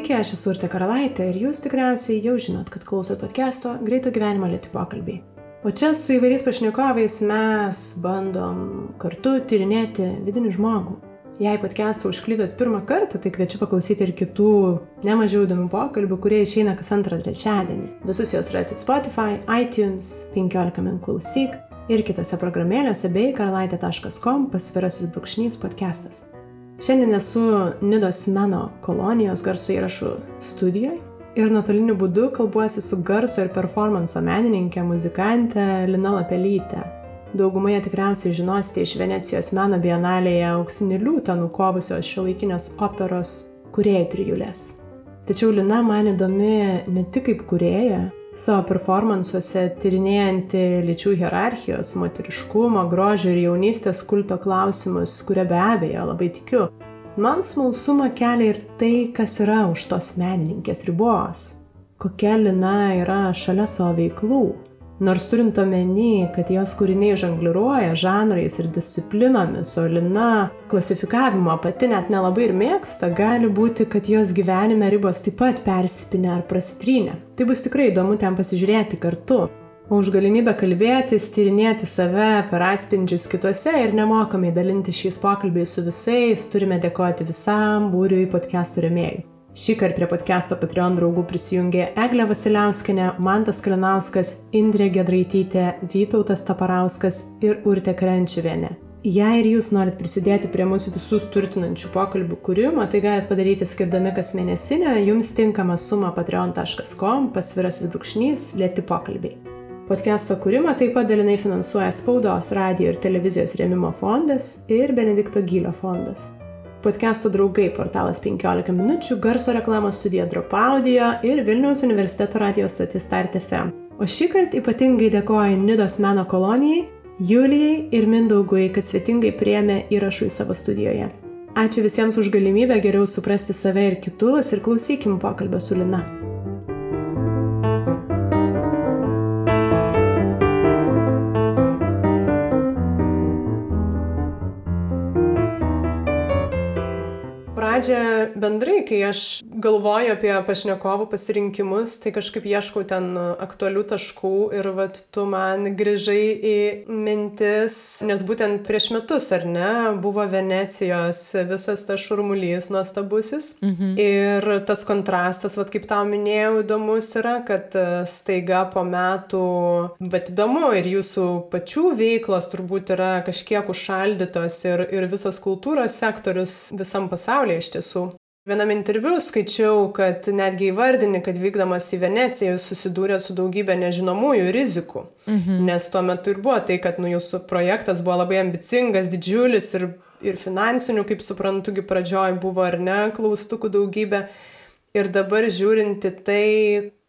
Sveiki, aš esu Urte Karalaitė ir jūs tikriausiai jau žinot, kad klausot podcast'o Greito gyvenimo lėti pokalbiai. O čia su įvairiais pašnekovais mes bandom kartu tyrinėti vidinį žmogų. Jei podcast'ą užklydot pirmą kartą, tai kviečiu paklausyti ir kitų nemažiau įdomių pokalbių, kurie išeina kas antrą trečiadienį. Visus juos rasit Spotify, iTunes, 15 min klausyk ir kitose programėlėse bei karalaitė.com pasvirasis brūkšnys podcastas. Šiandien esu Nidos meno kolonijos garso įrašų studijoje ir nuotoliniu būdu kalbuosi su garso ir performanso menininkė, muzikantė Lina Lapelytė. Daugumoje tikriausiai žinosite iš Venecijos meno bienalėje auksinį liūtą nukovusios šiuolaikinės operos kuriejų trijulės. Tačiau Lina man įdomi ne tik kaip kurieja, savo performansuose tyrinėjanti lyčių hierarchijos, moteriškumo, grožio ir jaunystės kulto klausimus, kurie be abejo labai tikiu. Man smalsumą kelia ir tai, kas yra už tos menininkės ribos, kokia lina yra šalia savo veiklų, Nors turint omeny, kad jos kūriniai žongliruoja žanrais ir disciplinomis, o Lina klasifikavimo pati net nelabai ir mėgsta, gali būti, kad jos gyvenime ribos taip pat persipinę ar prasitrynę. Tai bus tikrai įdomu ten pasižiūrėti kartu. O už galimybę kalbėtis, tyrinėti save per atspindžius kituose ir nemokamai dalinti šiais pokalbiais su visais, turime dėkoti visam būriui podcastų remėjų. Šį kartą prie podcast'o Patreon draugų prisijungė Eglė Vasiliauskinė, Mantas Kalinauskas, Indrė Gedraitytė, Vytautas Taparauskas ir Urte Krenčiuvienė. Jei ir jūs norit prisidėti prie mūsų visus turtinančių pokalbių kūrimo, tai galite padaryti skirdami kas mėnesinę jums tinkamą sumą patreon.com pasvirasis brūkšnys lėti pokalbiai. Podcast'o kūrimą taip pat dalinai finansuoja Spaudos, radio ir televizijos rėmimo fondas ir Benedikto Gylio fondas. Podcast'o draugai portalas 15 minučių, garso reklamos studija Drop Audio ir Vilniaus universiteto radijos stotis Start FM. O šį kartą ypatingai dėkoju Nidos meno kolonijai, Julijai ir Mindaugui, kad svetingai priemė įrašų į savo studijoje. Ačiū visiems už galimybę geriau suprasti save ir kitus ir klausykim pokalbio su Lina. Pradžią bendrai, kai aš galvoju apie pašnekovų pasirinkimus, tai kažkaip ieškau ten aktualių taškų ir vat tu man grįžai į mintis, nes būtent prieš metus, ar ne, buvo Venecijos visas tas šurmulys nuostabusis. Mhm. Ir tas kontrastas, vat kaip tau minėjau, įdomus yra, kad e, staiga po metų, bet įdomu, ir jūsų pačių veiklos turbūt yra kažkiek užšaldytos ir, ir visas kultūros sektorius visam pasaulyje iš iš tiesų. Viename interviu skaičiau, kad netgi įvardini, kad vykdamas į Veneciją jūs susidūrė su daugybė nežinomųjų rizikų. Mhm. Nes tuo metu ir buvo tai, kad nu, jūsų projektas buvo labai ambicingas, didžiulis ir, ir finansinių, kaip suprantugi, pradžioj buvo ar ne, klaustukų daugybė. Ir dabar žiūrinti tai,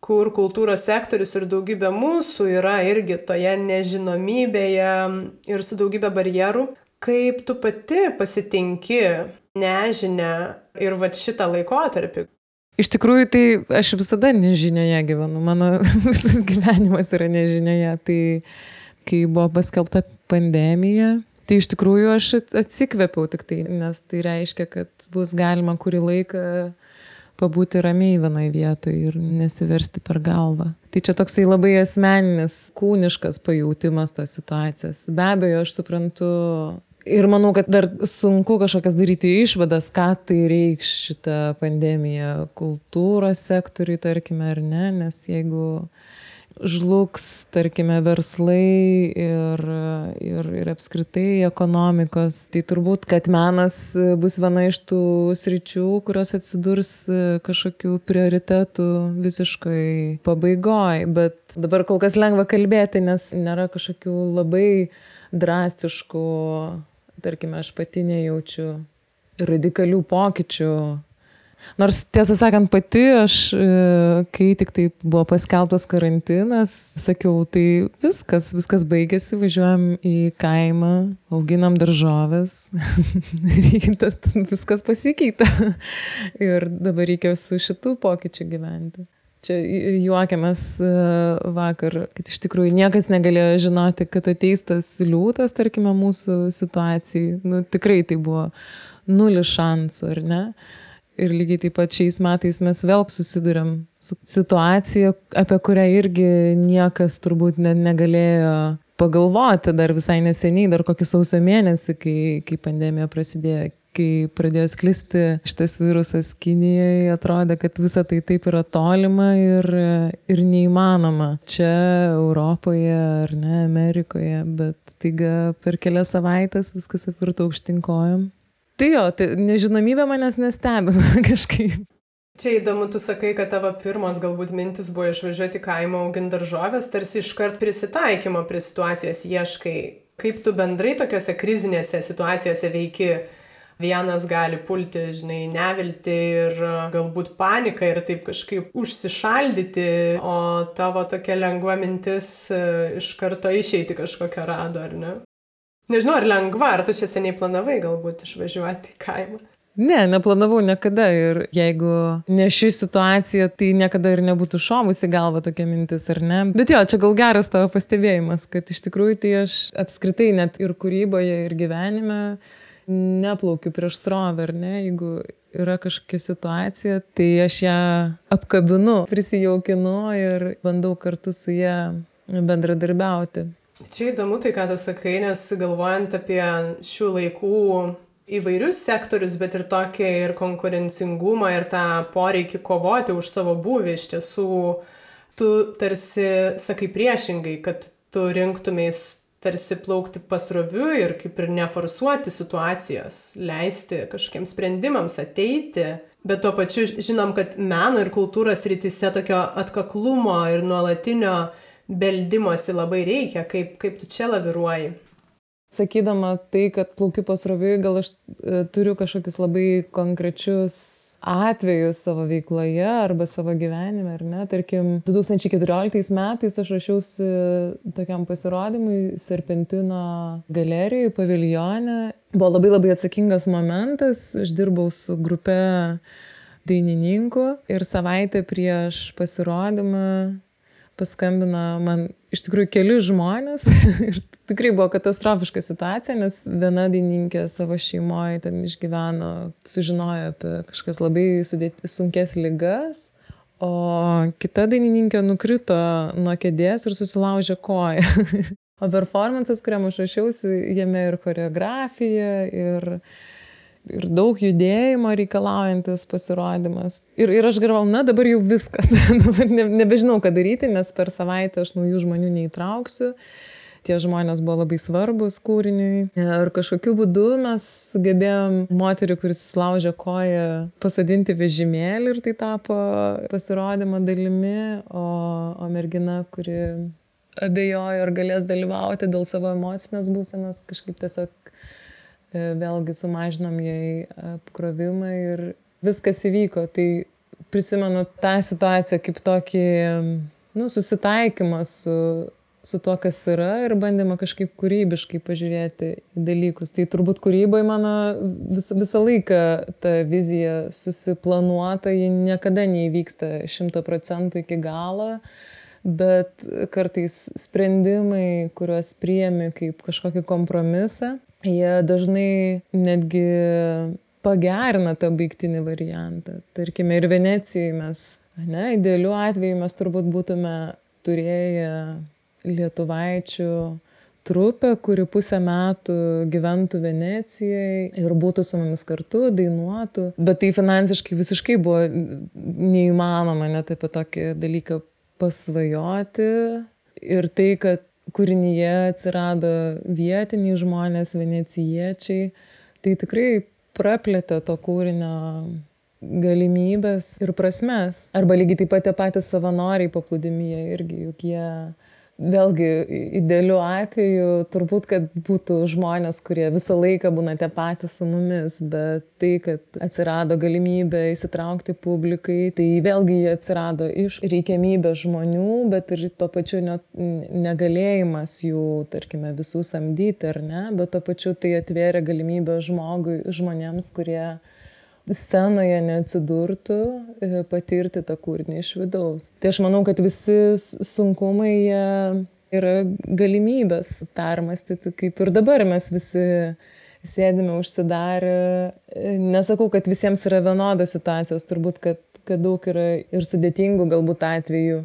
kur kultūros sektorius ir daugybė mūsų yra irgi toje nežinomybėje ir su daugybė barjerų, kaip tu pati pasitinki nežinę ir va šitą laikotarpį. Iš tikrųjų, tai aš visada nežinioje gyvenu, mano visas gyvenimas yra nežinioje. Tai kai buvo paskelbta pandemija, tai iš tikrųjų aš atsikvėpiau tik tai, nes tai reiškia, kad bus galima kurį laiką pabūti ramiai vienoje vietoje ir nesiversti per galvą. Tai čia toksai labai asmeninis, kūniškas pajūtimas tos situacijos. Be abejo, aš suprantu Ir manau, kad dar sunku kažkokias daryti išvadas, ką tai reikš šitą pandemiją kultūros sektoriui, tarkime, ar ne, nes jeigu žlugs, tarkime, verslai ir, ir, ir apskritai ekonomikos, tai turbūt, kad menas bus viena iš tų sričių, kurios atsidurs kažkokių prioritetų visiškai pabaigoj. Bet dabar kol kas lengva kalbėti, nes nėra kažkokių labai drastiškų tarkime, aš pati nejaučiu radikalių pokyčių. Nors tiesą sakant, pati aš, e, kai tik taip buvo paskelbtas karantinas, sakiau, tai viskas, viskas baigėsi, važiuojam į kaimą, auginam daržovės, viskas pasikeitė. Ir dabar reikia su šitų pokyčių gyventi. Čia juokiamės e, vakar, kad iš tikrųjų niekas negalėjo žinoti, kad ateis tas liūtas, tarkime, mūsų situacijai. Nu, tikrai tai buvo nulis šansų, ar ne? ir lygiai taip pat šiais metais mes vėl susidurėm su situacija, apie kurią irgi niekas turbūt net negalėjo pagalvoti dar visai neseniai, dar kokį sausio mėnesį, kai, kai pandemija prasidėjo, kai pradėjo sklisti šitas virusas Kinijoje, atrodė, kad visa tai taip yra tolima ir, ir neįmanoma. Čia Europoje ar ne, Amerikoje, bet taiga per kelias savaitės viskas apvirto aukštinkojom. Tai jo, tai nežinomybė manęs nestebina kažkaip. Čia įdomu, tu sakai, kad tavo pirmos galbūt mintis buvo išvažiuoti kaimo auginti daržovės, tarsi iškart prisitaikymo prie situacijos ieškai. Kaip tu bendrai tokiuose krizinėse situacijose veiki? Vienas gali pulti, žinai, nevilti ir galbūt paniką ir taip kažkaip užsišaldyti, o tavo tokia lengva mintis e, iš karto išeiti kažkokią rado, ar ne? Nežinau, ar lengva, ar tu čia seniai planavai galbūt išvažiuoti į kaimą. Ne, neplanavau niekada ir jeigu ne ši situacija, tai niekada ir nebūtų šovusi galva tokia mintis, ar ne? Bet jo, čia gal geras tavo pastebėjimas, kad iš tikrųjų tai aš apskritai net ir kūryboje, ir gyvenime neplaukiu prieš srovę, ar ne? Jeigu yra kažkokia situacija, tai aš ją apkabinu, prisijaukinu ir bandau kartu su ją bendradarbiauti. Čia įdomu tai, ką tu sakai, nes galvojant apie šių laikų įvairius sektorius, bet ir tokį ir konkurencingumą, ir tą poreikį kovoti už savo būvį. Iš tiesų, tu tarsi sakai priešingai, kad tu rinktumės tarsi plaukti pasroviu ir kaip ir neforsuoti situacijos, leisti kažkokiems sprendimams ateiti. Bet tuo pačiu žinom, kad meno ir kultūros rytise tokio atkaklumo ir nuolatinio beldimosi labai reikia, kaip, kaip tu čia laviruoji sakydama tai, kad plaukiu pasroviui, gal aš e, turiu kažkokius labai konkrečius atvejus savo veikloje arba savo gyvenime, ar ne. Tarkim, 2014 metais aš rašiausi tokiam pasirodymui Serpentino galerijoje, paviljone. Buvo labai labai atsakingas momentas, aš dirbau su grupe dainininkų ir savaitę prieš pasirodymą paskambino man iš tikrųjų keli žmonės ir tikrai buvo katastrofiška situacija, nes viena dainininkė savo šeimoje ten išgyveno, sužinojo apie kažkas labai sudėti, sunkes lygas, o kita dainininkė nukrito nuo kėdės ir susilaužė koją. o performances, kuriam aš rašiausi, jame ir choreografija, ir ir daug judėjimo reikalaujantis pasirodymas. Ir, ir aš galvojau, na dabar jau viskas, dabar ne, nebežinau, ką daryti, nes per savaitę aš naujų žmonių neįtrauksiu. Tie žmonės buvo labai svarbus kūriniui. Ir kažkokiu būdu mes sugebėjom moterį, kuris laužė koją, pasadinti vežimėlį ir tai tapo pasirodymo dalimi, o, o mergina, kuri abejojo ar galės dalyvauti dėl savo emocinės būsenos, kažkaip tiesiog vėlgi sumažinom jai apkrovimą ir viskas įvyko. Tai prisimenu tą situaciją kaip tokį nu, susitaikymą su, su to, kas yra ir bandymą kažkaip kūrybiškai pažiūrėti į dalykus. Tai turbūt kūryboje mano vis, visą laiką ta vizija susiplanuota, ji niekada neįvyksta šimta procentų iki galo. Bet kartais sprendimai, kuriuos priemi kaip kažkokį kompromisą, jie dažnai netgi pagerina tą baigtinį variantą. Tarkime, ir Venecijoje mes, ne, idealiu atveju mes turbūt būtume turėję lietuvaičių trupę, kuri pusę metų gyventų Venecijoje ir būtų su mumis kartu, dainuotų. Bet tai finansiškai visiškai buvo neįmanoma net apie tokį dalyką pasvajoti. Ir tai, kad kūrinyje atsirado vietiniai žmonės, venecijiečiai, tai tikrai praplėtė to kūrinio galimybės ir prasmes. Arba lygiai taip pat tie patys savanoriai paplūdimyje irgi, juk jie vėlgi idealiu atveju turbūt, kad būtų žmonės, kurie visą laiką būna tie patys su mumis, bet tai, kad atsirado galimybė įsitraukti publikai, tai vėlgi jie atsirado iš reikiamybės žmonių, bet ir tuo pačiu net negalėjimas jų, tarkime, visų samdyti ar ne, bet tuo pačiu tai atvėrė galimybę žmogui, žmonėms, kurie scenoje neatsidurtų, e, patirti tą kūrinį iš vidaus. Tai aš manau, kad visi sunkumai yra galimybės permastyti, kaip ir dabar mes visi sėdime užsidarę. Nesakau, kad visiems yra vienodos situacijos, turbūt, kad, kad daug yra ir sudėtingų galbūt atvejų,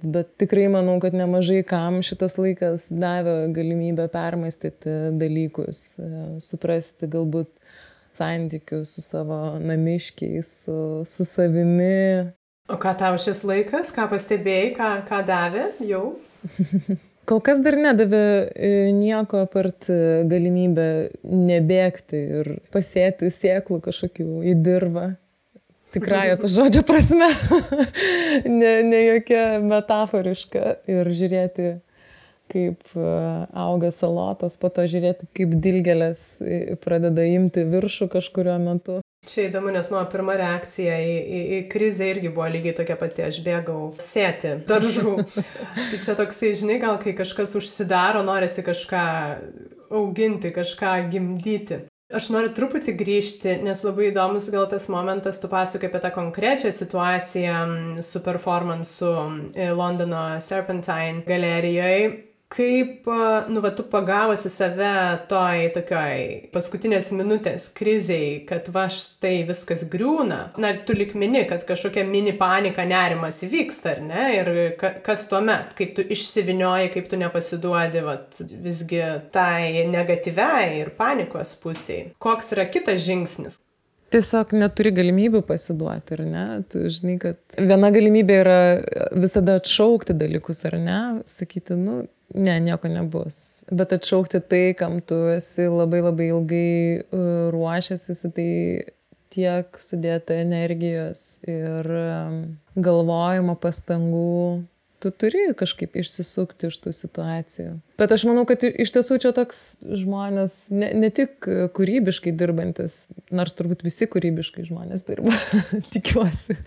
bet tikrai manau, kad nemažai kam šitas laikas davė galimybę permastyti dalykus, suprasti galbūt santykius su savo namiškiais, su, su savimi. O ką tau šis laikas, ką pastebėjai, ką, ką davė jau? Kol kas dar nedavė e, nieko apart e, galimybę nebėgti ir pasėti sėklų kažkokių į dirvą. Tikrąją to žodžio prasme, ne, ne jokia metaforiška ir žiūrėti, kaip e, auga salotas, po to žiūrėti, kaip dilgelės pradeda imti viršų kažkurio metu. Čia įdomu, nes mano pirma reakcija į, į, į krizę irgi buvo lygiai tokia pati, aš bėgau sėti daržų. tai čia toksai, žinai, gal kai kažkas užsidaro, norisi kažką auginti, kažką gimdyti. Aš noriu truputį grįžti, nes labai įdomus gal tas momentas, tu pasakai apie tą konkrečią situaciją su performansu e, Londono Serpentine galerijoje kaip, nu, va, tu pagavosi save toj tokioj paskutinės minutės kriziai, kad va štai viskas griūna. Na, tu likmini, kad kažkokia mini panika, nerimas įvyksta, ar ne? Ir ka, kas tuomet, kaip tu išsivinioji, kaip tu nepasiduodi, va, visgi tai negatyviai ir panikos pusiai. Koks yra kitas žingsnis? Tiesiog neturi galimybių pasiduoti, ar ne? Tu žinai, kad viena galimybė yra visada atšaukti dalykus, ar ne? Sakyti, nu, ne, nieko nebus. Bet atšaukti tai, kam tu esi labai labai ilgai uh, ruošiasi, tai tiek sudėta energijos ir um, galvojimo pastangų. Tu turi kažkaip išsisukti iš tų situacijų. Bet aš manau, kad iš tiesų čia toks žmonės, ne, ne tik kūrybiškai dirbantis, nors turbūt visi kūrybiškai žmonės dirba, tikiuosi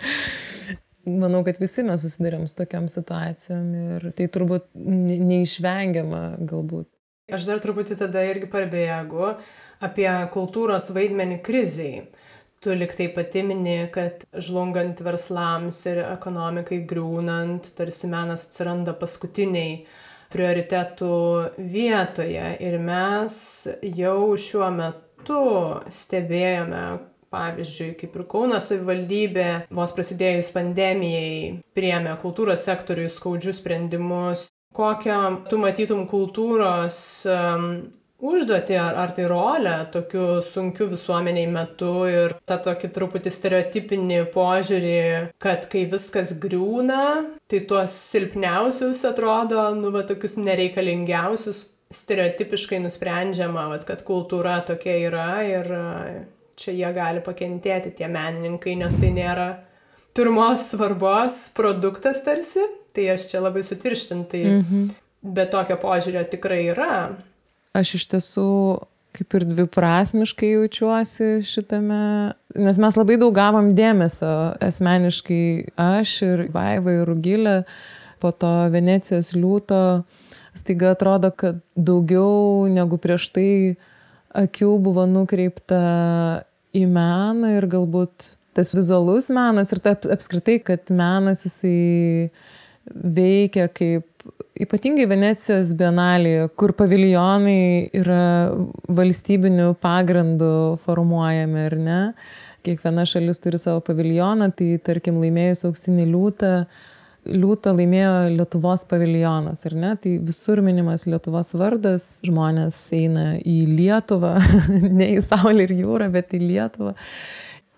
manau, kad visi mes susidurėm su tokiam situacijom ir tai turbūt neišvengiama galbūt. Aš dar truputį tada irgi parbėgu apie kultūros vaidmenį kriziai. Tu liktai pati mini, kad žlungant verslams ir ekonomikai griūnant, tarsi menas atsiranda paskutiniai prioritetų vietoje. Ir mes jau šiuo metu stebėjome, Pavyzdžiui, kaip ir Kauno savivaldybė, vos prasidėjus pandemijai, priemė kultūros sektoriui skaudžius sprendimus. Kokią tu matytum kultūros um, užduotį ar, ar tai rolę tokiu sunkiu visuomeniai metu ir tą tokį truputį stereotipinį požiūrį, kad kai viskas griūna, tai tuos silpniausius atrodo, nu, va, tokius nereikalingiausius stereotipiškai nusprendžiama, va, kad kultūra tokia yra ir čia jie gali pakentėti tie menininkai, nes tai nėra pirmos svarbos produktas tarsi, tai aš čia labai sutirštintai, mhm. bet tokio požiūrio tikrai yra. Aš iš tiesų kaip ir dviprasmiškai jaučiuosi šitame, nes mes labai daug gavom dėmesio asmeniškai aš ir Vaiva ir Rugilė po to Venecijos liūto. Staiga atrodo, kad daugiau negu prieš tai akių buvo nukreipta į meną ir galbūt tas vizualus menas ir ta apskritai, kad menas jisai veikia kaip ypatingai Venecijos bienalėje, kur paviljonai yra valstybinių pagrindų formuojami, ar ne? Kiekviena šalis turi savo paviljoną, tai tarkim laimėjus auksinį liūtą, liūtą laimėjo Lietuvos paviljonas, ar ne? Tai visur minimas Lietuvos vardas, žmonės eina į Lietuvą, ne į Saulę ir jūrą, bet į Lietuvą.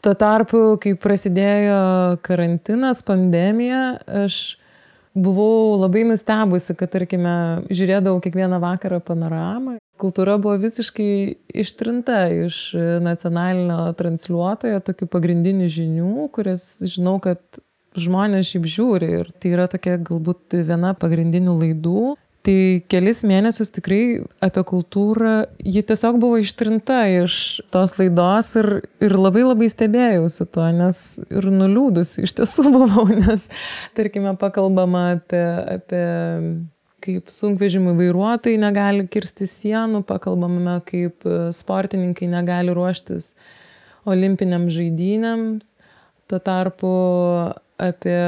Tuo tarpu, kai prasidėjo karantinas, pandemija, aš buvau labai nustebusi, kad, tarkime, žiūrėdavau kiekvieną vakarą panoramą. Kultūra buvo visiškai ištrinta iš nacionalinio transliuotojo, tokių pagrindinių žinių, kurias žinau, kad žmonės šiaip žiūri ir tai yra tokia galbūt viena pagrindinių laidų. Tai kelis mėnesius tikrai apie kultūrą, ji tiesiog buvo ištrinta iš tos laidos ir, ir labai labai stebėjausi tuo, nes ir nuliūdus iš tiesų buvau, nes, tarkime, pakalbama apie, apie kaip sunkvežimių vairuotojai negali kirsti sienų, pakalbame, kaip sportininkai negali ruoštis olimpiniams žaidynėms. Tuo tarpu apie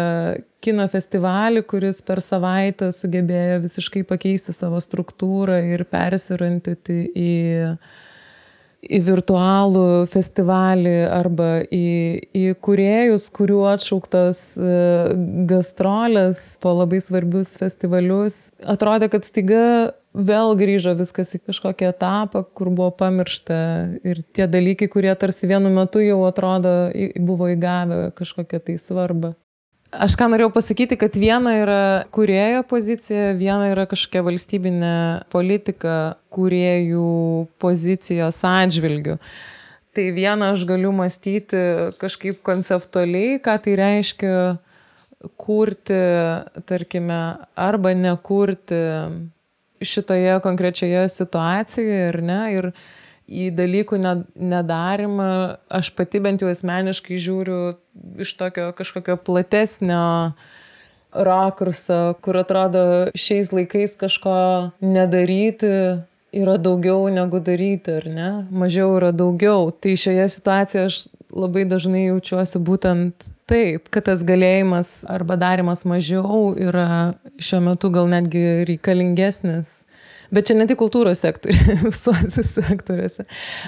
kino festivalį, kuris per savaitę sugebėjo visiškai pakeisti savo struktūrą ir persirantyti į į virtualų festivalį arba į, į kuriejus, kurių atšauktos e, gastrolės po labai svarbius festivalius. Atrodė, kad staiga vėl grįžo viskas į kažkokį etapą, kur buvo pamiršta ir tie dalykai, kurie tarsi vienu metu jau atrodo buvo įgavę kažkokią tai svarbą. Aš ką norėjau pasakyti, kad viena yra kurėjo pozicija, viena yra kažkokia valstybinė politika kuriejų pozicijos atžvilgių. Tai vieną aš galiu mąstyti kažkaip konceptualiai, ką tai reiškia kurti, tarkime, arba nekurti šitoje konkrečioje situacijoje, ar ne? Ir, į dalykų nedarimą aš pati bent jau asmeniškai žiūriu iš tokio kažkokio platesnio rakurso, kur atrodo šiais laikais kažko nedaryti yra daugiau negu daryti, ar ne? Mažiau yra daugiau. Tai šioje situacijoje aš labai dažnai jaučiuosi būtent taip, kad tas galėjimas arba darimas mažiau yra šiuo metu gal netgi reikalingesnis Bet čia ne tik kultūros sektoriuje, visuose sektoriuose.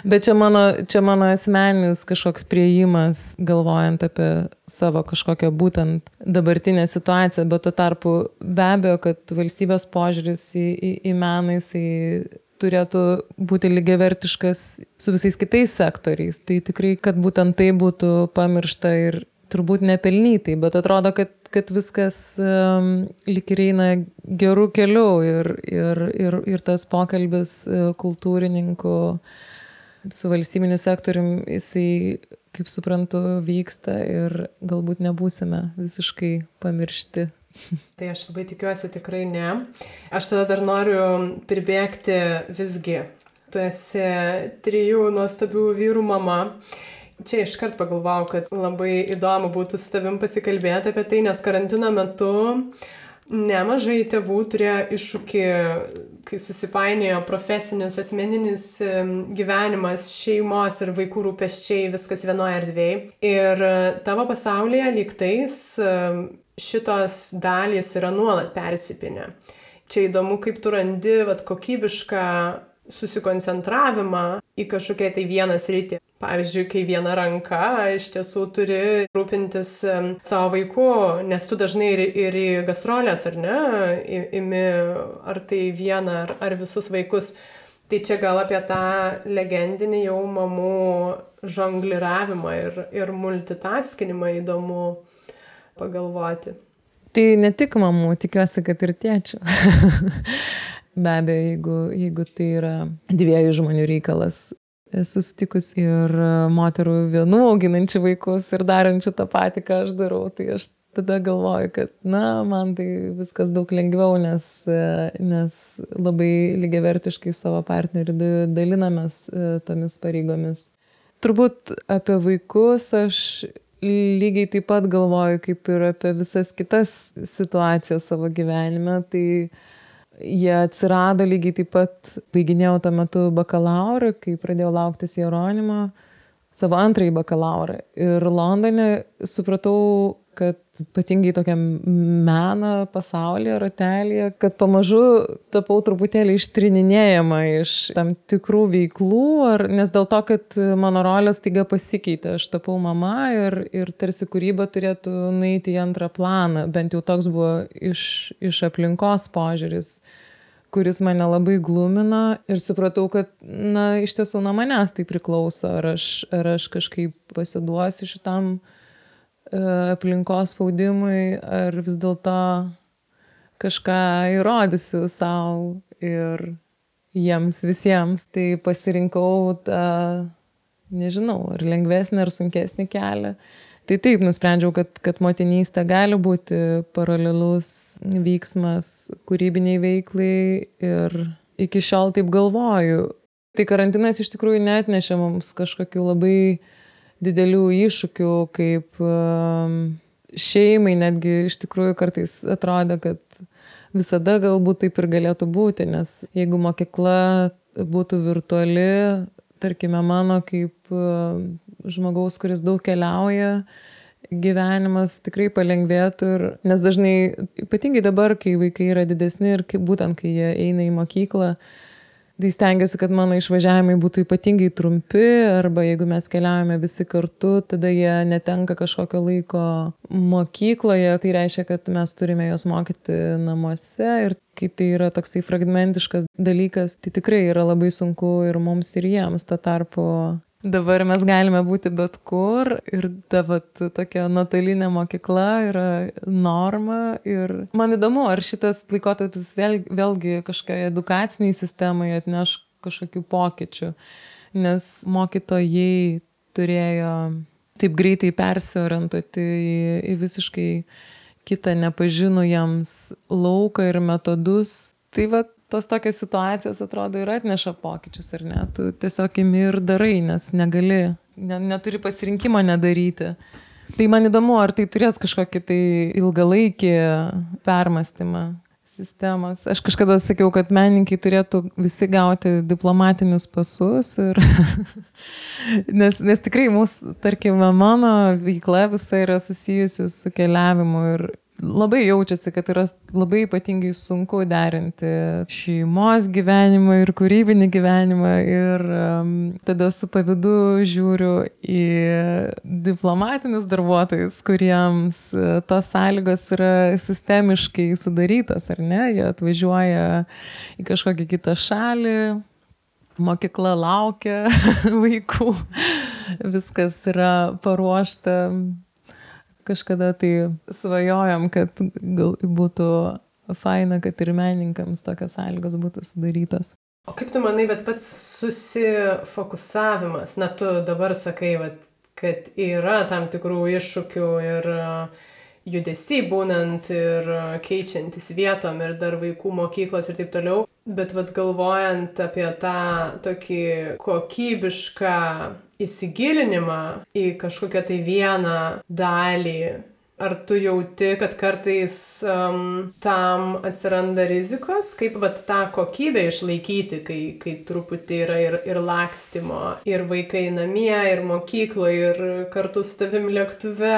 Bet čia mano, čia mano asmeninis kažkoks prieimas, galvojant apie savo kažkokią būtent dabartinę situaciją. Bet tuo tarpu be abejo, kad valstybės požiūris į, į, į meną jisai turėtų būti lygiavertiškas su visais kitais sektoriais. Tai tikrai, kad būtent tai būtų pamiršta ir turbūt nepelnytai, bet atrodo, kad kad viskas um, lik ir eina gerų kelių ir, ir, ir, ir tas pokalbis e, kultūrininkų su valstybiniu sektorium, jisai, kaip suprantu, vyksta ir galbūt nebūsime visiškai pamiršti. Tai aš labai tikiuosi tikrai ne. Aš tada dar noriu pribėgti visgi. Tu esi trijų nuostabių vyrų mama Čia iškart pagalvojau, kad labai įdomu būtų su tavim pasikalbėti apie tai, nes karantino metu nemažai tėvų turėjo iššūkį, kai susipainiojo profesinis, asmeninis gyvenimas, šeimos ir vaikų rūpeščiai, viskas vienoje erdvėje. Ir e, tavo pasaulyje lygtais šitos dalys yra nuolat persipinę. Čia įdomu, kaip tu randi vat, kokybišką susikoncentravimą į kažkokią tai vieną sritį. Pavyzdžiui, kai viena ranka iš tiesų turi rūpintis savo vaiku, nes tu dažnai ir, ir į gastrolės, ar ne, imi ar tai vieną, ar, ar visus vaikus. Tai čia gal apie tą legendinį jau mamų žongliravimą ir, ir multitaskinimą įdomu pagalvoti. Tai ne tik mamų, tikiuosi, kad ir tėčių. Be abejo, jeigu, jeigu tai yra dviejų žmonių reikalas. Esu sutikus ir moterų vienų auginančių vaikus ir darančių tą patį, ką aš darau. Tai aš tada galvoju, kad, na, man tai viskas daug lengviau, nes, nes labai lygiavertiškai savo partneriu dalinamės e, tomis pareigomis. Turbūt apie vaikus aš lygiai taip pat galvoju, kaip ir apie visas kitas situacijas savo gyvenime. Tai jie atsirado lygiai taip pat, baiginėjau tuo metu bakalaurą, kai pradėjau lauktis Jeronimo, savo antrąjį bakalaurą. Ir Londone supratau, kad ypatingai tokiam meno pasaulyje, ratelėje, kad pamažu tapau truputėlį ištrininėjama iš tam tikrų veiklų, ar, nes dėl to, kad mano rolės taiga pasikeitė, aš tapau mama ir, ir tarsi kūryba turėtų nueiti į antrą planą, bent jau toks buvo iš, iš aplinkos požiūris kuris mane labai glumino ir supratau, kad, na, iš tiesų nuo manęs tai priklauso, ar aš, ar aš kažkaip pasiduosiu šitam uh, aplinkos spaudimui, ar vis dėlto kažką įrodysiu savo ir jiems visiems. Tai pasirinkau tą, nežinau, ar lengvesnį, ar sunkesnį kelią. Tai taip, nusprendžiau, kad, kad motinystė gali būti paralelus vyksmas kūrybiniai veiklai ir iki šiol taip galvoju. Tai karantinas iš tikrųjų net nešė mums kažkokių labai uh, didelių iššūkių, kaip um, šeimai netgi iš tikrųjų kartais atrodo, kad visada galbūt taip ir galėtų būti, nes jeigu mokykla būtų virtuali, tarkime mano kaip um, žmogaus, kuris daug keliauja, gyvenimas tikrai palengvėtų ir nes dažnai, ypatingai dabar, kai vaikai yra didesni ir kaip, būtent kai jie eina į mokyklą, Tai stengiuosi, kad mano išvažiavimai būtų ypatingai trumpi, arba jeigu mes keliaujame visi kartu, tada jie netenka kažkokio laiko mokykloje. Tai reiškia, kad mes turime juos mokyti namuose ir kai tai yra toksai fragmentiškas dalykas, tai tikrai yra labai sunku ir mums, ir jiems. Tuo tarpu Dabar mes galime būti bet kur ir ta vat, tokia nuotolinė mokykla yra norma. Ir man įdomu, ar šitas laikotarpis vėl, vėlgi kažkokiai edukaciniai sistemai atneš kažkokių pokyčių, nes mokytojai turėjo taip greitai persiorientuoti į, į visiškai kitą nepažinų jiems lauką ir metodus. Tai va tos tokios situacijos atrodo ir atneša pokyčius, ar ne? Tu tiesiog imi ir darai, nes negali, ne, neturi pasirinkimo nedaryti. Tai man įdomu, ar tai turės kažkokį tai ilgalaikį permastymą sistemos. Aš kažkada sakiau, kad menininkai turėtų visi gauti diplomatinius pasus. Ir nes, nes tikrai mūsų, tarkim, mano veikla visa yra susijusi su keliavimu ir labai jaučiasi, kad yra labai ypatingai sunku derinti šeimos gyvenimą ir kūrybinį gyvenimą. Ir um, tada su pavydu žiūriu į diplomatinius darbuotojus, kuriems uh, tos sąlygos yra sistemiškai sudarytos, ar ne? Jie atvažiuoja į kažkokią kitą šalį, mokykla laukia vaikų, viskas yra paruošta kažkada tai svajojom, kad gal būtų faina, kad ir menininkams tokios sąlygos būtų sudarytos. O kaip tu manai, bet pats susifokusavimas, na tu dabar sakai, vat, kad yra tam tikrų iššūkių ir judesiai būnant ir keičiantis vietom ir dar vaikų mokyklos ir taip toliau, bet vad galvojant apie tą tokį kokybišką įsigilinimą į kažkokią tai vieną dalį. Ar tu jauti, kad kartais um, tam atsiranda rizikos, kaip vat tą kokybę išlaikyti, kai, kai truputį yra ir, ir lakstimo, ir vaikai namie, ir mokykloje, ir kartu su tavim lėktuve,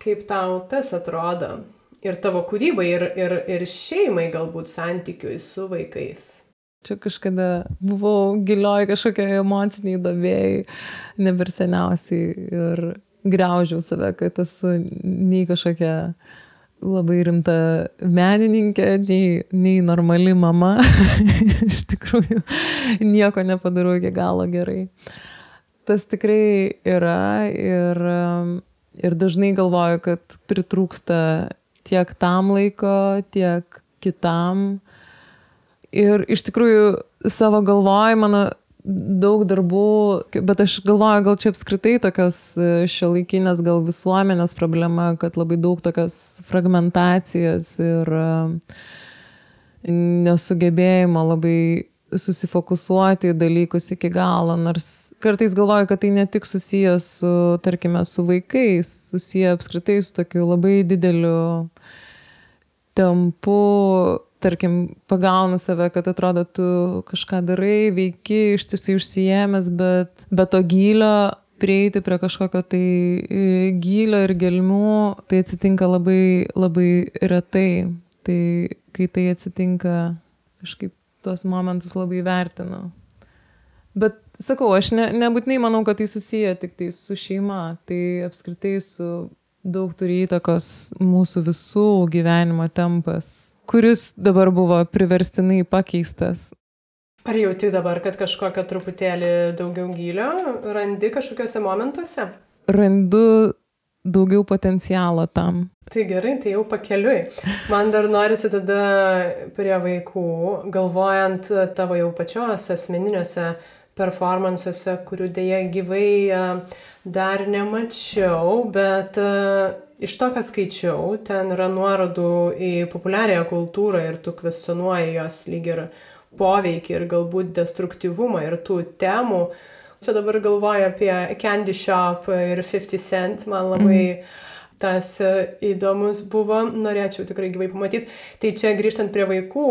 kaip tau tas atrodo? Ir tavo kūrybai, ir, ir, ir šeimai galbūt santykiui su vaikais. Čia kažkada buvau gilioj kažkokiai emociniai davėjai, neber seniausiai ir graužiau save, kad esu nei kažkokia labai rimta menininkė, nei, nei normali mama. Iš tikrųjų, nieko nepadarau iki galo gerai. Tas tikrai yra ir, ir dažnai galvoju, kad pritrūksta tiek tam laiko, tiek kitam Ir iš tikrųjų savo galvoj mano daug darbų, bet aš galvoju, gal čia apskritai tokios e, šiuolaikinės gal visuomenės problema, kad labai daug tokios fragmentacijos ir e, nesugebėjimo labai susifokusuoti dalykus iki galo, nors kartais galvoju, kad tai ne tik susijęs su, tarkime, su vaikais, susiję apskritai su tokiu labai dideliu tempu tarkim, pagaunu save, kad atrodo, tu kažką darai, veiki, ištisai užsijėmęs, bet be to gylio prieiti prie kažkokio tai e, gylio ir gelmių, tai atsitinka labai, labai retai. Tai kai tai atsitinka, kažkaip tuos momentus labai vertinu. Bet sakau, aš ne, nebūtinai manau, kad tai susiję tik tai su šeima, tai apskritai su daug turi įtakos mūsų visų gyvenimo tempas kuris dabar buvo priverstinai pakeistas. Ar jauti dabar, kad kažkokią truputėlį daugiau gylio randi kažkokiuose momentuose? Randu daugiau potencialo tam. Tai gerai, tai jau pakeliui. Man dar norisi tada prie vaikų, galvojant tavo jau pačios asmeniniuose performansuose, kurių dėja gyvai dar nemačiau, bet iš to, ką skaičiau, ten yra nuorodų į populiariąją kultūrą ir tu kvestionuoji jos lyg ir poveikį ir galbūt destruktyvumą ir tų temų. Čia dabar galvoju apie Candy Shop ir 50 Cent, man labai mm. tas įdomus buvo, norėčiau tikrai gyvai pamatyti. Tai čia grįžtant prie vaikų,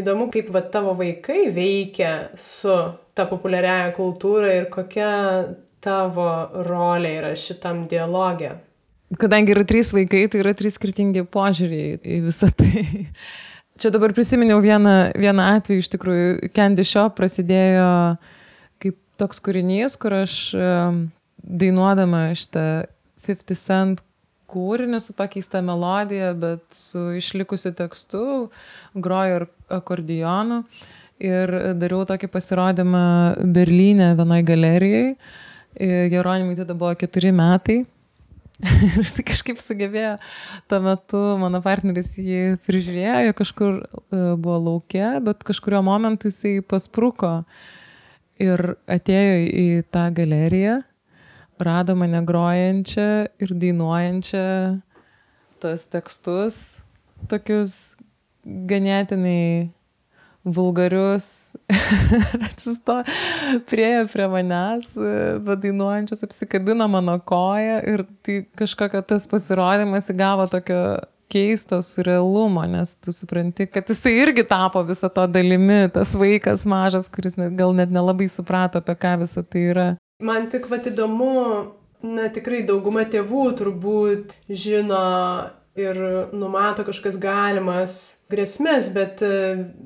įdomu, kaip va tavo vaikai veikia su ta populiariaja kultūra ir kokia tavo rolė yra šitam dialogė kadangi yra trys vaikai, tai yra trys skirtingi požiūriai į visą tai. Čia dabar prisiminiau vieną, vieną atvejį, iš tikrųjų, Candy Shop prasidėjo kaip toks kūrinys, kur aš dainuodama šitą 50 Cent kūrinį su pakeista melodija, bet su išlikusiu tekstu, grojo ir akordijonu. Ir dariau tokį pasirodymą Berlyne vienoj galerijai. Jeronimui tada buvo keturi metai. ir jis kažkaip sugebėjo, tuo metu mano partneris jį prižiūrėjo, kažkur e, buvo laukia, bet kažkurio momentu jisai paspruko ir atėjo į tą galeriją, rado mane grojančią ir dainuojančią tos tekstus, tokius ganėtinai vulgarius atsistojo, priejo prie manęs, vadainuojančias, apsikabino mano koją ir tai kažkokia tas pasirodymas įgavo tokio keisto surrealumo, nes tu supranti, kad jisai irgi tapo viso to dalimi, tas vaikas mažas, kuris net, gal net nelabai suprato, apie ką visą tai yra. Man tik vat įdomu, na tikrai dauguma tėvų turbūt žino ir numato kažkokias galimas grėsmės, bet e,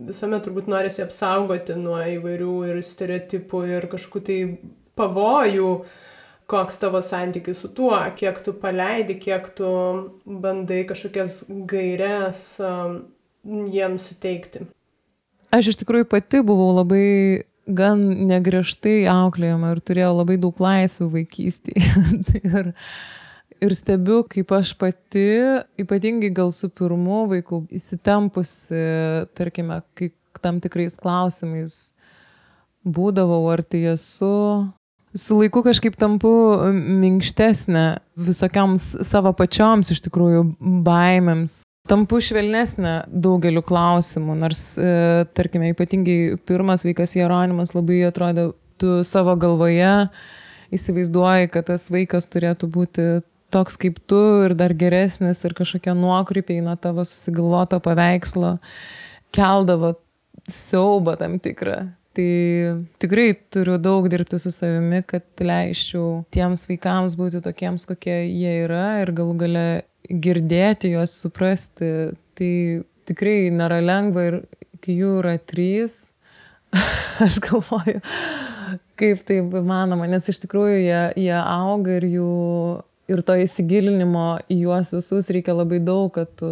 visuomet turbūt norisi apsaugoti nuo įvairių ir stereotipų ir kažkokių tai pavojų, koks tavo santykis su tuo, kiek tu paleidi, kiek tu bandai kažkokias gairias jiems suteikti. Aš iš tikrųjų pati buvau labai gan negriežtai auklėjama ir turėjau labai daug laisvių vaikystėje. ir ir stebiu, kaip aš pati, ypatingai gal su pirmu vaiku, įsitempusi, tarkime, kai tam tikrais klausimais būdavau, ar tai esu. Su laiku kažkaip tampu minkštesnė visokioms savo pačioms iš tikrųjų baimėms. Tampu švelnesnė daugeliu klausimų, nors, e, tarkime, ypatingai pirmas vaikas Jeronimas labai atrodė, tu savo galvoje įsivaizduoji, kad tas vaikas turėtų būti toks kaip tu ir dar geresnis ir kažkokie nuokrypiai nuo tavo susigalvoto paveikslo keldavo siaubą tam tikrą. Tai tikrai turiu daug dirbti su savimi, kad leisčiau tiems vaikams būti tokiems, kokie jie yra ir galų gale girdėti juos, suprasti. Tai tikrai nėra lengva ir kai jų yra trys, aš galvoju, kaip tai įmanoma, nes iš tikrųjų jie, jie auga ir jų ir to įsigilinimo į juos visus reikia labai daug, kad tu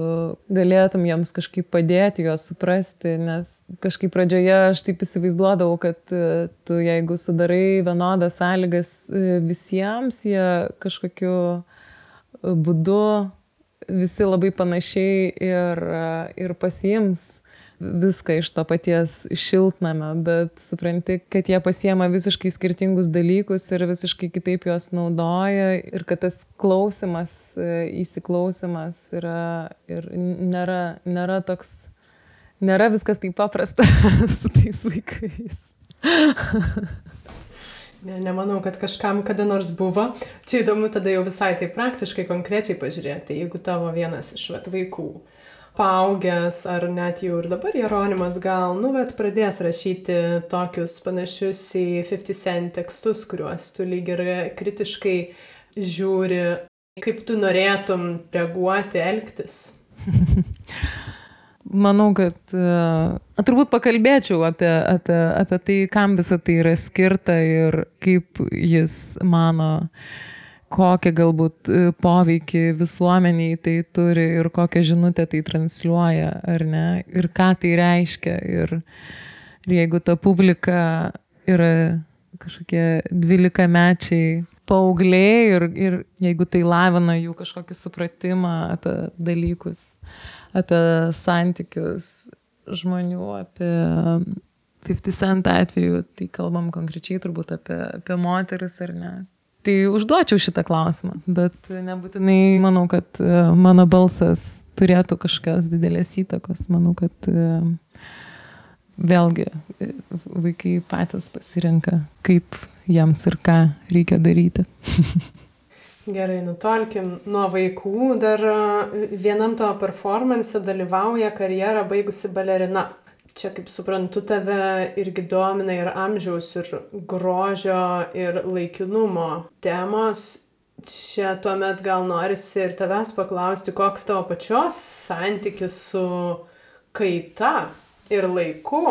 galėtum jiems kažkaip padėti, juos suprasti, nes kažkaip pradžioje aš taip įsivaizduodavau, kad e, tu jeigu sudarai vienodas sąlygas e, visiems, jie kažkokiu e, būdu visi labai panašiai ir, ir pasiims viską iš to paties šiltnamio, bet supranti, kad jie pasiema visiškai skirtingus dalykus ir visiškai kitaip juos naudoja ir kad tas klausimas, e, įsiklausimas yra ir nėra, nėra toks, nėra viskas taip paprasta su tais vaikais. Ne, nemanau, kad kažkam kada nors buvo. Čia įdomu tada jau visai tai praktiškai, konkrečiai pažiūrėti, jeigu tavo vienas iš vat, vaikų uh, paaugęs ar net jau ir dabar Jeronimas gal, nu, bet pradės rašyti tokius panašius į 50 cent tekstus, kuriuos tu lyg ir kritiškai žiūri, kaip tu norėtum reaguoti, elgtis. Manau, kad uh, turbūt pakalbėčiau apie, apie, apie tai, kam visą tai yra skirta ir kaip jis mano uh, kokią galbūt e, poveikį visuomeniai tai turi ir kokią žinutę tai transliuoja, ar ne, ir ką tai reiškia. Ir, ir jeigu ta publika yra kažkokie dvylikamečiai paaugliai ir, ir jeigu tai lavina jų kažkokį supratimą apie dalykus, apie santykius žmonių, apie 50 cent atveju, tai kalbam konkrečiai turbūt apie, apie moteris ar ne. Tai užduočiau šitą klausimą, bet nebūtinai manau, kad e, mano balsas turėtų kažkokios didelės įtakos. Manau, kad e, vėlgi e, vaikai patys pasirenka, kaip jiems ir ką reikia daryti. Gerai, nutolkim nuo vaikų. Dar vienam tavo performance dalyvauja karjerą baigusi balerina čia kaip suprantu tave irgi domina ir amžiaus ir grožio ir laikinumo temos čia tuomet gal norisi ir tavęs paklausti koks tavo pačios santykis su kaita ir laiku.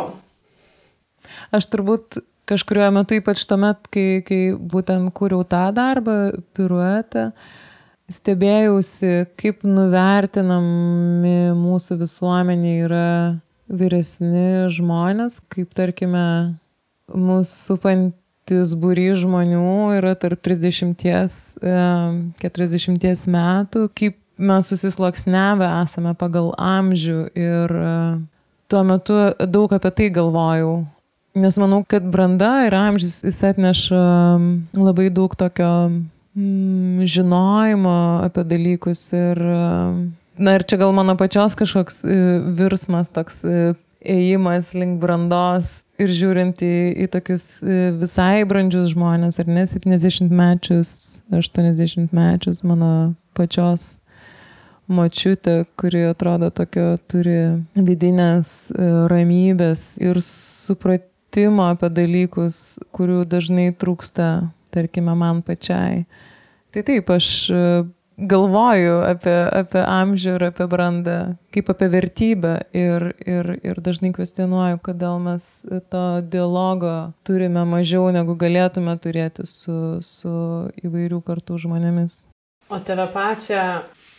Aš turbūt kažkurio metu, ypač tuomet, kai, kai būtent kūriau tą darbą, piruetą, stebėjausi, kaip nuvertinami mūsų visuomenė yra vyresni žmonės, kaip tarkime, mūsų supantis būry žmonių yra tarp 30-40 e, metų, kaip mes susisloksnevę esame pagal amžių ir e, tuo metu daug apie tai galvojau. Nes manau, kad branda ir amžius jis atneša labai daug tokio žinojimo apie dalykus ir, na ir čia gal mano pačios kažkoks e, virsmas, toks e, ėjimas link brandos ir žiūrint į, į tokius e, visai brandžius žmonės, ar ne, 70 mečius, 80 mečius mano pačios močiutė, kuri atrodo tokio turi vidinės ramybės ir suprat supratimo apie dalykus, kurių dažnai trūksta, tarkime, man pačiai. Tai taip, aš galvoju apie, apie amžių ir apie brandą, kaip apie vertybę ir, ir, ir dažnai kvestionuoju, kodėl mes to dialogo turime mažiau negu galėtume turėti su, su įvairių kartų žmonėmis. O tave pačią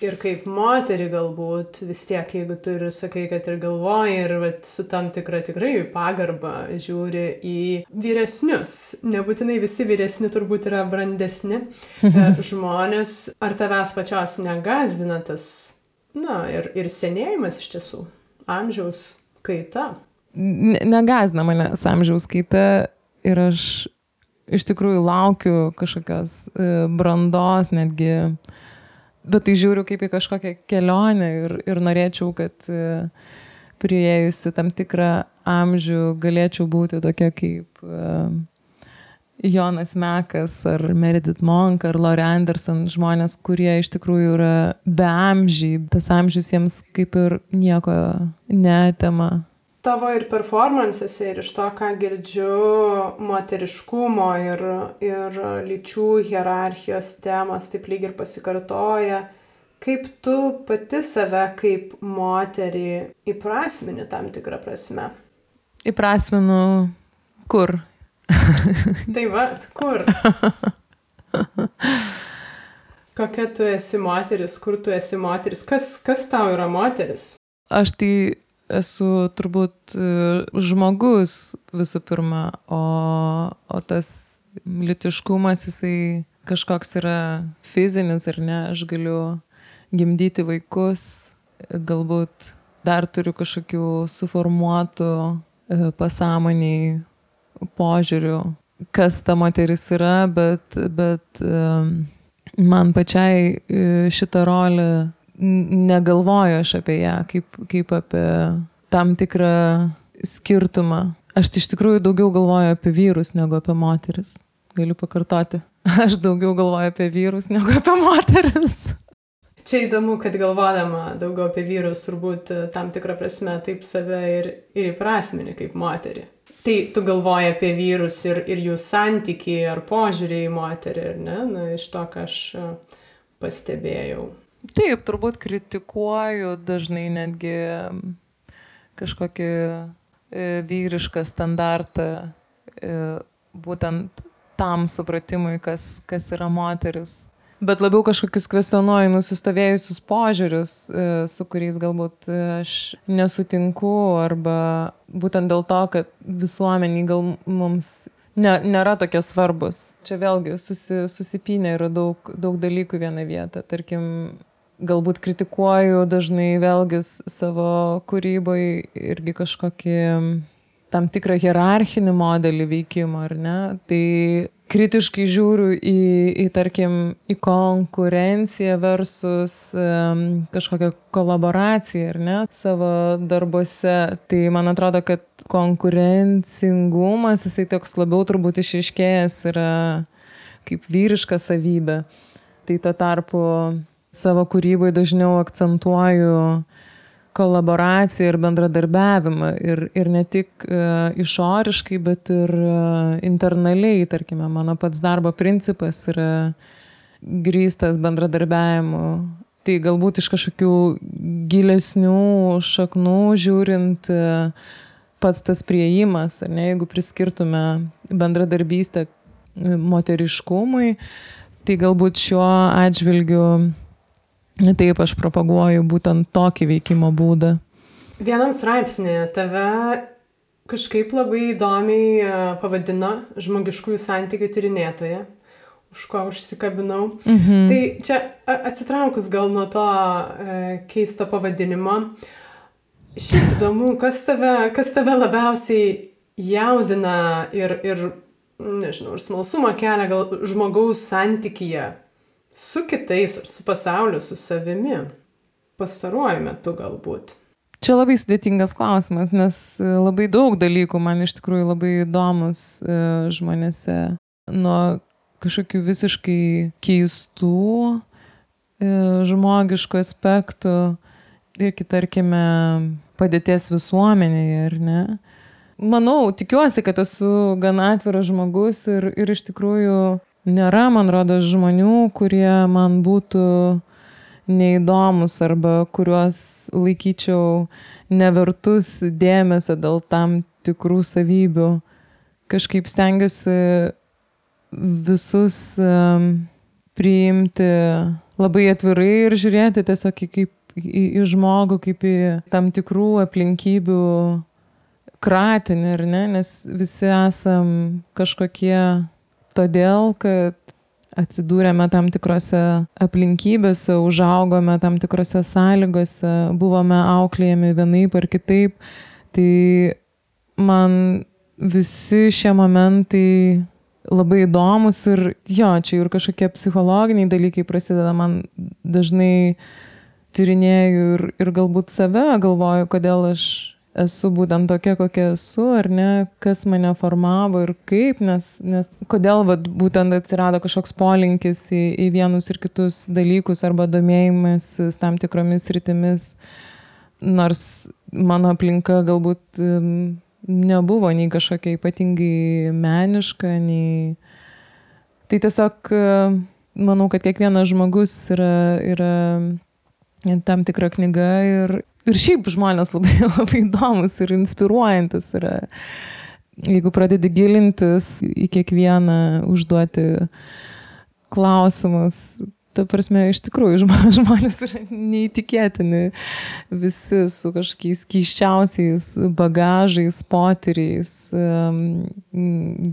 ir kaip moterį galbūt vis tiek, jeigu tu ir sakai, kad ir galvoji ir vat, su tam tikra tikrai pagarba žiūri į vyresnius, nebūtinai visi vyresni turbūt yra brandesni e, žmonės, ar tavęs pačios negazdina tas, na, ir, ir senėjimas iš tiesų, amžiaus kaita. Negazdina mane amžiaus kaita ir aš iš tikrųjų laukiu kažkokios e, brandos netgi bet tai žiūriu kaip į kažkokią kelionę ir, ir norėčiau, kad e, prieėjusi tam tikrą amžių galėčiau būti tokia kaip uh, Jonas Mekas ar Meredith Monk ar Laurie Anderson, žmonės, kurie iš tikrųjų yra be amžiai, tas amžius jiems kaip ir nieko netema tavo ir performansuose, ir iš to, ką girdžiu, moteriškumo ir, ir lyčių hierarchijos temos taip lyg ir pasikartoja. Kaip tu pati save kaip moterį įprasmini tam tikrą prasme? Įprasminu kur? tai va, kur? Kokia tu esi moteris, kur tu esi moteris, kas, kas tau yra moteris? Aš tai esu turbūt e, žmogus visų pirma, o, o tas litiškumas jisai kažkoks yra fizinis ar ne, aš galiu gimdyti vaikus, galbūt dar turiu kažkokių suformuotų e, pasąmoniai požiūrių, kas ta moteris yra, bet, bet e, man pačiai šitą rolę negalvoju aš apie ją kaip, kaip apie tam tikrą skirtumą. Aš iš tikrųjų daugiau galvoju apie vyrus negu apie moteris. Galiu pakartoti. Aš daugiau galvoju apie vyrus negu apie moteris. Čia įdomu, kad galvodama daugiau apie vyrus, turbūt e, tam tikrą prasme taip save ir, ir įprasmini kaip moterį. Tai tu galvoji apie vyrus ir, ir jų santykiai ar požiūrį į moterį, ar ne? Na, iš to, ką aš e, pastebėjau. Taip, turbūt kritikuoju dažnai netgi kažkokį e, vyrišką standartą e, būtent tam supratimui, kas, kas yra moteris. Bet labiau kažkokius kvestionuoju nusistovėjusius požiūrius, e, su kuriais galbūt aš nesutinku, arba būtent dėl to, kad visuomeniai gal mums ne, nėra tokie svarbus. Čia vėlgi susi, susipinė yra daug, daug dalykų vieną vietą. Tarkim, galbūt kritikuoju dažnai vėlgi savo kūrybai irgi kažkokį tam tikrą hierarchinį modelį veikimo, ar ne? Tai kritiškai žiūriu į, į tarkim, į konkurenciją versus um, kažkokią kolaboraciją, ar ne, savo darbuose. Tai man atrodo, kad konkurencingumas, jisai toks labiau turbūt išaiškėjęs yra kaip vyriška savybė. Tai tuo tarpu savo kūrybai dažniau akcentuoju kolaboraciją ir bendradarbiavimą. Ir, ir ne tik uh, išoriškai, bet ir uh, internaliai, tarkime, mano pats darbo principas yra grįstas bendradarbiavimu. Tai galbūt iš kažkokių gilesnių šaknų žiūrint pats tas prieimas, ar ne, jeigu priskirtume bendradarbystę moteriškumui, tai galbūt šiuo atžvilgiu taip aš propaguoju būtent tokį veikimo būdą. Vienam straipsnėje tave kažkaip labai įdomiai e, pavadino žmogiškųjų santykių tyrinėtoje, už ko užsikabinau. Mhm. Tai čia atsitraukus gal nuo to e, keisto pavadinimo, šiaip įdomu, kas tave, kas tave labiausiai jaudina ir, ir, nežinau, ir smalsumą kelia gal žmogaus santykyje su kitais ar su pasauliu, su savimi. Pastaruoju metu galbūt. Čia labai sudėtingas klausimas, nes e, labai daug dalykų man iš tikrųjų labai įdomus e, žmonėse. Nuo kažkokių visiškai keistų e, žmogiškų aspektų ir, tarkime, padėties visuomenėje, ar ne? Manau, tikiuosi, kad esu gana atviras žmogus ir, ir iš tikrųjų nėra, man rodo, žmonių, kurie man būtų neįdomus arba kuriuos laikyčiau nevertus dėmesio dėl tam tikrų savybių. Kažkaip stengiuosi visus priimti labai atvirai ir žiūrėti tiesiog į, kaip, į, į žmogų kaip į tam tikrų aplinkybių kratinį, ar ne, nes visi esam kažkokie todėl, kad atsidūrėme tam tikrose aplinkybėse, užaugome tam tikrose sąlygose, buvome auklėjami vienaip ar kitaip. Tai man visi šie momentai labai įdomus ir jo, čia ir kažkokie psichologiniai dalykai prasideda, man dažnai tyrinėjau ir, ir galbūt save galvoju, kodėl aš esu būtent tokia, kokia esu, ar ne, kas mane formavo ir kaip, nes, nes kodėl vat, būtent atsirado kažkoks polinkis į, į vienus ir kitus dalykus arba domėjimas tam tikromis rytimis, nors mano aplinka galbūt nebuvo nei kažkokia ypatingai meniška, nei... Tai tiesiog manau, kad kiekvienas žmogus yra, yra tam tikra knyga ir, ir šiaip žmonės labai, labai įdomus ir inspiruojantis yra. Jeigu pradedi gilintis į kiekvieną, užduoti klausimus, ta prasme, iš tikrųjų žmonės yra neįtikėtini, visi su kažkokiais keiščiausiais bagažais, potyriais,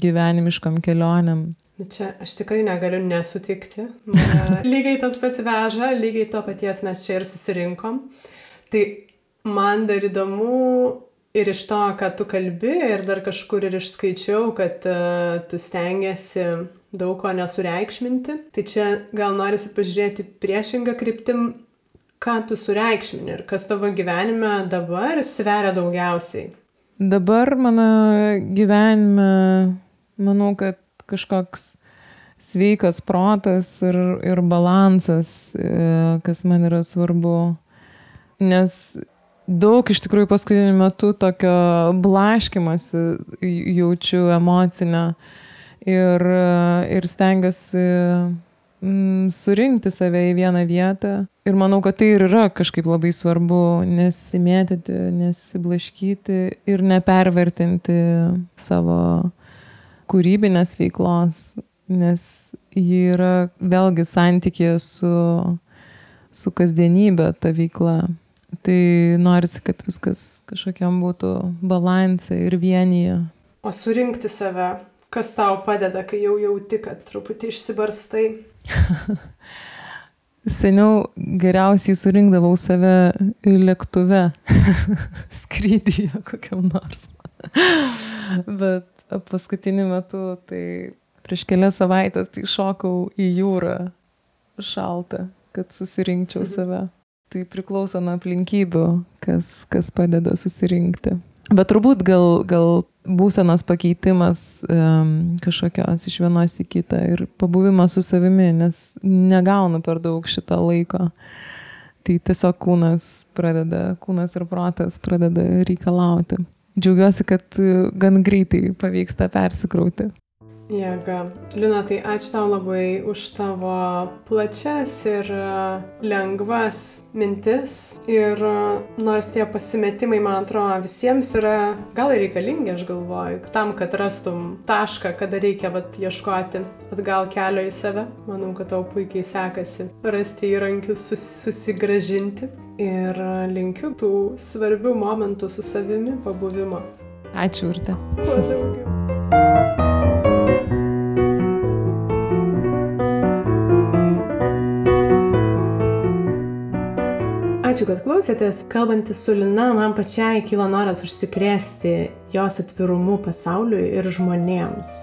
gyvenimiškam kelionėm. Nu čia aš tikrai negaliu nesutikti. Lygiai tas pats veža, lygiai to paties mes čia ir susirinkom. Tai man dar įdomu ir iš to, ką tu kalbi, ir dar kažkur ir išskaičiau, kad uh, tu stengiasi daug ko nesureikšminti. Tai čia gal norisi pažiūrėti priešingą kryptim, ką tu sureikšmini ir kas tavo gyvenime dabar sveria daugiausiai. Dabar mano gyvenime, manau, kad kažkoks sveikas protas ir, ir balansas, e, kas man yra svarbu nes daug iš tikrųjų paskutiniu metu tokio blaškimasi jaučiu emocinio ir, ir stengiuosi mm, surinkti save į vieną vietą. Ir manau, kad tai ir yra kažkaip labai svarbu nesimėtyti, nesiblaškyti ir nepervertinti savo kūrybinės veiklos, nes ji yra vėlgi santykė su, su kasdienybė ta veikla. Tai norisi, kad viskas kažkokiam būtų balansė ir vienyje. O surinkti save, kas tau padeda, kai jau jauti, kad truputį išsibarstai? Seniau geriausiai surinkdavau save lėktuve, skrydyje kokiam nors. Bet paskutiniu metu, tai prieš kelias savaitės, tai šokau į jūrą šaltą, kad susirinkčiau mhm. save. Tai priklauso nuo aplinkybių, kas, kas padeda susirinkti. Bet turbūt gal, gal būsenos pakeitimas um, kažkokios iš vienos į kitą ir pabuvimas su savimi, nes negaunu per daug šito laiko. Tai tiesiog kūnas pradeda, kūnas ir protas pradeda reikalauti. Džiaugiuosi, kad gan greitai pavyksta persikrauti. Jėga. Lina, tai ačiū tau labai už tavo plačias ir e, lengvas mintis. Ir e, nors tie pasimetimai, man atrodo, visiems yra gal ir reikalingi, aš galvoju, tam, kad rastum tašką, kada reikia vat, ieškoti atgal kelio į save. Manau, kad tau puikiai sekasi rasti įrankius sus, susigražinti. Ir e, linkiu tų svarbių momentų su savimi pabuvimo. Ačiū, Urte. Kuo daugiau. Ačiū, kad klausėtės. Kalbantis su Lina, man pačiai kilo noras užsikrėsti jos atvirumu pasauliui ir žmonėms.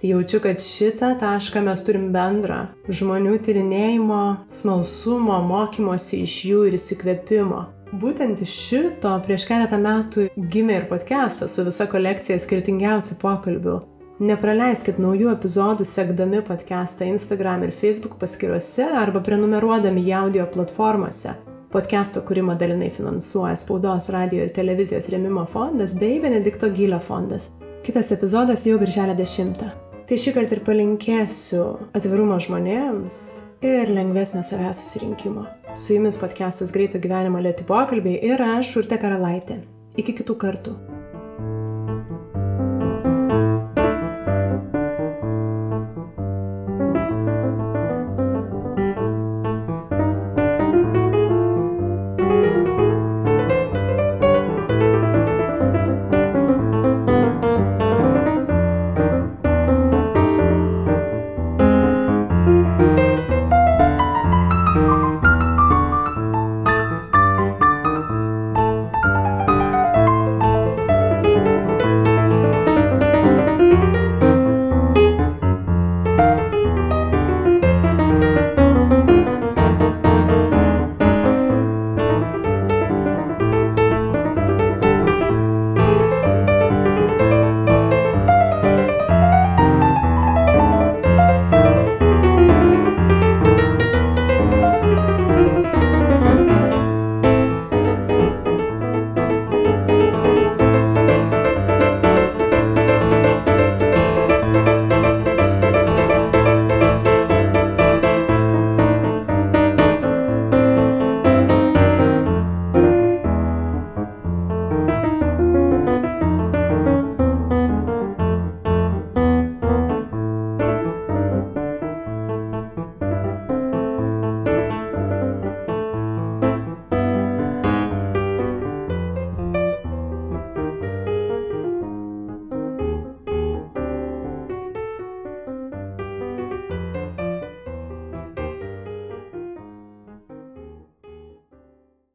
Tai jaučiu, kad šitą tašką mes turim bendrą - žmonių tyrinėjimo, smalsumo, mokymosi iš jų ir įsikvėpimo. Būtent iš šito prieš keletą metų gimė ir podcastas su visa kolekcija skirtingiausių pokalbių. Nepraleiskit naujų epizodų sekdami podcastą Instagram ir Facebook paskyruose arba prenumeruodami į audio platformose. Podcast'o kūrimą dalinai finansuoja Spaudos, radio ir televizijos remimo fondas bei Benedikto Gylio fondas. Kitas epizodas jau birželio 10. Tai šį kartą ir palinkėsiu atvirumo žmonėms ir lengvesnio savęs susirinkimo. Su jumis podcastas Greito gyvenimo lėti pokalbiai ir aš, Urte Karalaitė. Iki kitų kartų.